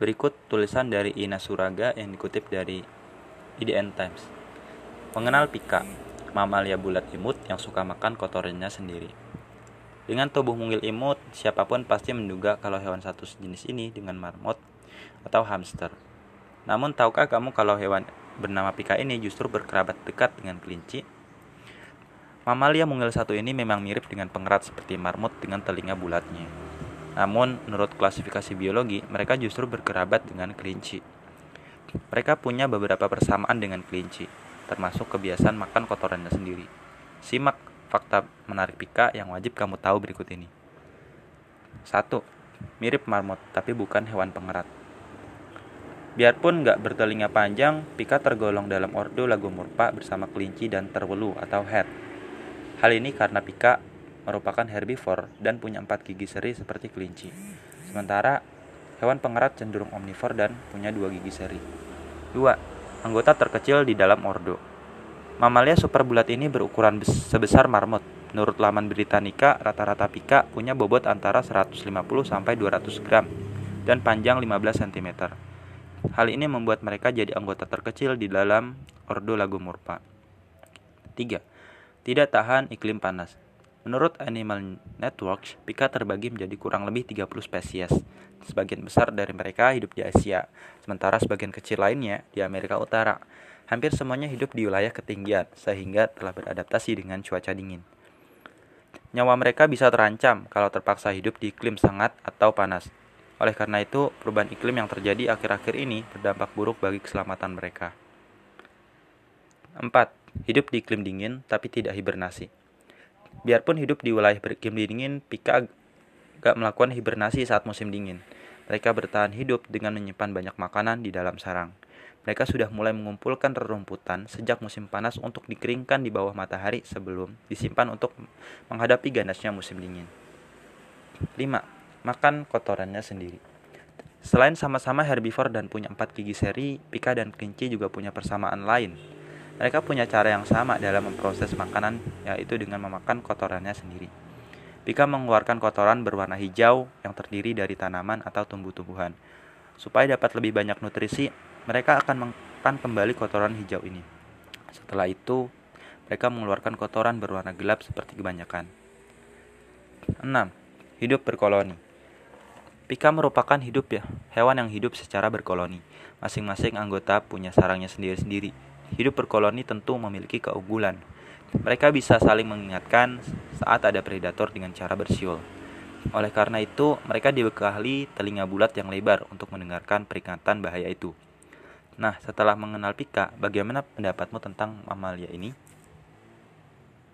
Berikut tulisan dari Ina Suraga yang dikutip dari IDN Times. Mengenal pika, mamalia bulat imut yang suka makan kotorannya sendiri. Dengan tubuh mungil imut, siapa pun pasti menduga kalau hewan satu jenis ini dengan marmot atau hamster. Namun tahukah kamu kalau hewan bernama pika ini justru berkerabat dekat dengan kelinci? Mamalia mungil satu ini memang mirip dengan pengerat seperti marmot dengan telinga bulatnya. Namun, menurut klasifikasi biologi, mereka justru berkerabat dengan kelinci. Mereka punya beberapa persamaan dengan kelinci, termasuk kebiasaan makan kotorannya sendiri. Simak fakta menarik pika yang wajib kamu tahu berikut ini. 1. Mirip marmot, tapi bukan hewan pengerat. Biarpun nggak bertelinga panjang, pika tergolong dalam ordo Lagomorpha bersama kelinci dan terwelu atau head. Hal ini karena pika merupakan herbivore dan punya empat gigi seri seperti kelinci. Sementara hewan pengerat cenderung omnivore dan punya dua gigi seri. 2. Anggota terkecil di dalam ordo. Mamalia super bulat ini berukuran sebesar marmot. Menurut laman Britannica, rata-rata pika punya bobot antara 150 sampai 200 gram dan panjang 15 cm. Hal ini membuat mereka jadi anggota terkecil di dalam ordo Lagomorpha. 3. Tidak tahan iklim panas. Menurut Animal Networks, pika terbagi menjadi kurang lebih 30 spesies. Sebagian besar dari mereka hidup di Asia, sementara sebagian kecil lainnya di Amerika Utara. Hampir semuanya hidup di wilayah ketinggian, sehingga telah beradaptasi dengan cuaca dingin. Nyawa mereka bisa terancam kalau terpaksa hidup di iklim sangat atau panas. Oleh karena itu, perubahan iklim yang terjadi akhir-akhir ini berdampak buruk bagi keselamatan mereka. 4. Hidup di iklim dingin tapi tidak hibernasi. Biarpun hidup di wilayah beriklim dingin, pika gak melakukan hibernasi saat musim dingin. Mereka bertahan hidup dengan menyimpan banyak makanan di dalam sarang. Mereka sudah mulai mengumpulkan rerumputan sejak musim panas untuk dikeringkan di bawah matahari sebelum disimpan untuk menghadapi ganasnya musim dingin. 5. Makan kotorannya sendiri. Selain sama-sama herbivore dan punya empat gigi seri, pika dan kelinci juga punya persamaan lain, mereka punya cara yang sama dalam memproses makanan, yaitu dengan memakan kotorannya sendiri. Pika mengeluarkan kotoran berwarna hijau yang terdiri dari tanaman atau tumbuh-tumbuhan. Supaya dapat lebih banyak nutrisi, mereka akan makan kembali kotoran hijau ini. Setelah itu, mereka mengeluarkan kotoran berwarna gelap seperti kebanyakan. 6. Hidup berkoloni. Pika merupakan hidup ya, hewan yang hidup secara berkoloni. Masing-masing anggota punya sarangnya sendiri-sendiri hidup berkoloni tentu memiliki keunggulan. Mereka bisa saling mengingatkan saat ada predator dengan cara bersiul. Oleh karena itu, mereka dibekali telinga bulat yang lebar untuk mendengarkan peringatan bahaya itu. Nah, setelah mengenal pika, bagaimana pendapatmu tentang mamalia ini?